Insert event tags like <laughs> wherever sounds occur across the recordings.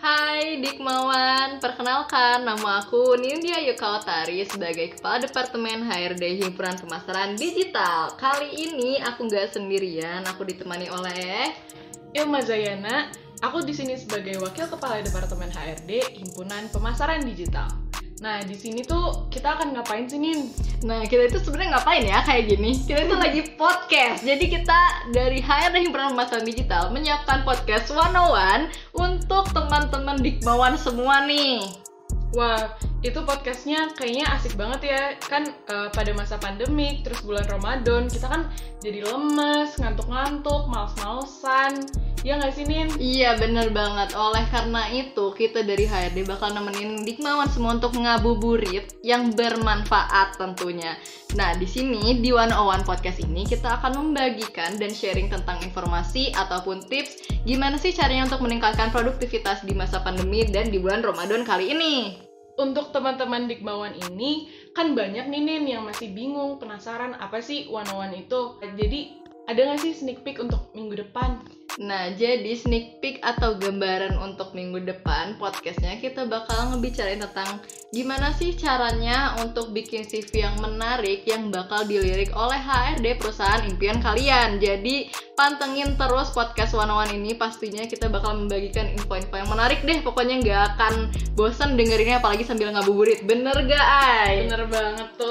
Hai Dikmawan, perkenalkan nama aku Nindya Yukautari sebagai Kepala Departemen HRD Himpunan Pemasaran Digital. Kali ini aku nggak sendirian, aku ditemani oleh Ilma Zayana, aku di sini sebagai Wakil Kepala Departemen HRD Himpunan Pemasaran Digital. Nah, di sini tuh kita akan ngapain sih, Nin? Nah, kita itu sebenarnya ngapain ya kayak gini? Kita itu lagi podcast. Jadi kita dari HRD Himpunan Pemasaran Digital menyiapkan podcast 101 untuk teman-teman Dikmawan semua nih. Wah, itu podcastnya kayaknya asik banget ya. Kan eh, pada masa pandemik, terus bulan Ramadan, kita kan jadi lemes, ngantuk-ngantuk, males-malesan. Ya nggak sih, Nin? Iya bener banget. Oleh karena itu kita dari HRD bakal nemenin Dikmawan semua untuk ngabuburit yang bermanfaat tentunya. Nah di sini di One One Podcast ini kita akan membagikan dan sharing tentang informasi ataupun tips gimana sih caranya untuk meningkatkan produktivitas di masa pandemi dan di bulan Ramadan kali ini. Untuk teman-teman Dikmawan ini, kan banyak nih, Nin, yang masih bingung, penasaran apa sih One One itu. Jadi, ada nggak sih sneak peek untuk minggu depan? Nah, jadi sneak peek atau gambaran untuk minggu depan podcastnya kita bakal ngebicarain tentang gimana sih caranya untuk bikin CV yang menarik yang bakal dilirik oleh HRD perusahaan impian kalian. Jadi pantengin terus podcast One ini pastinya kita bakal membagikan info-info yang menarik deh. Pokoknya nggak akan bosan dengerinnya apalagi sambil ngabuburit. Bener gak, Ay? Bener banget tuh.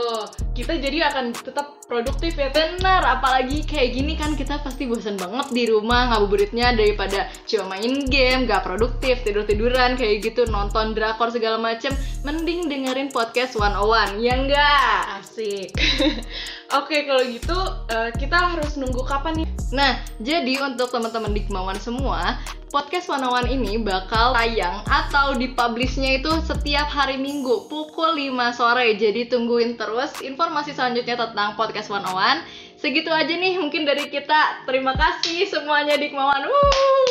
Kita jadi akan tetap produktif ya, Bener, apalagi kayak gini kan kita pasti bosan banget di rumah ngabuburitnya daripada cuma main game, gak produktif, tidur-tiduran kayak gitu, nonton drakor segala macem. Mending dengerin podcast 101, ya enggak? Asik. <laughs> Oke, kalau gitu eh, kita harus nunggu kapan nih? Nah, jadi untuk teman-teman Dikmawan semua, podcast 101 ini bakal tayang atau dipublishnya itu setiap hari Minggu pukul 5 sore. Jadi tungguin terus informasi selanjutnya tentang podcast 101. Segitu aja nih mungkin dari kita. Terima kasih semuanya Dikmawan. Wuh.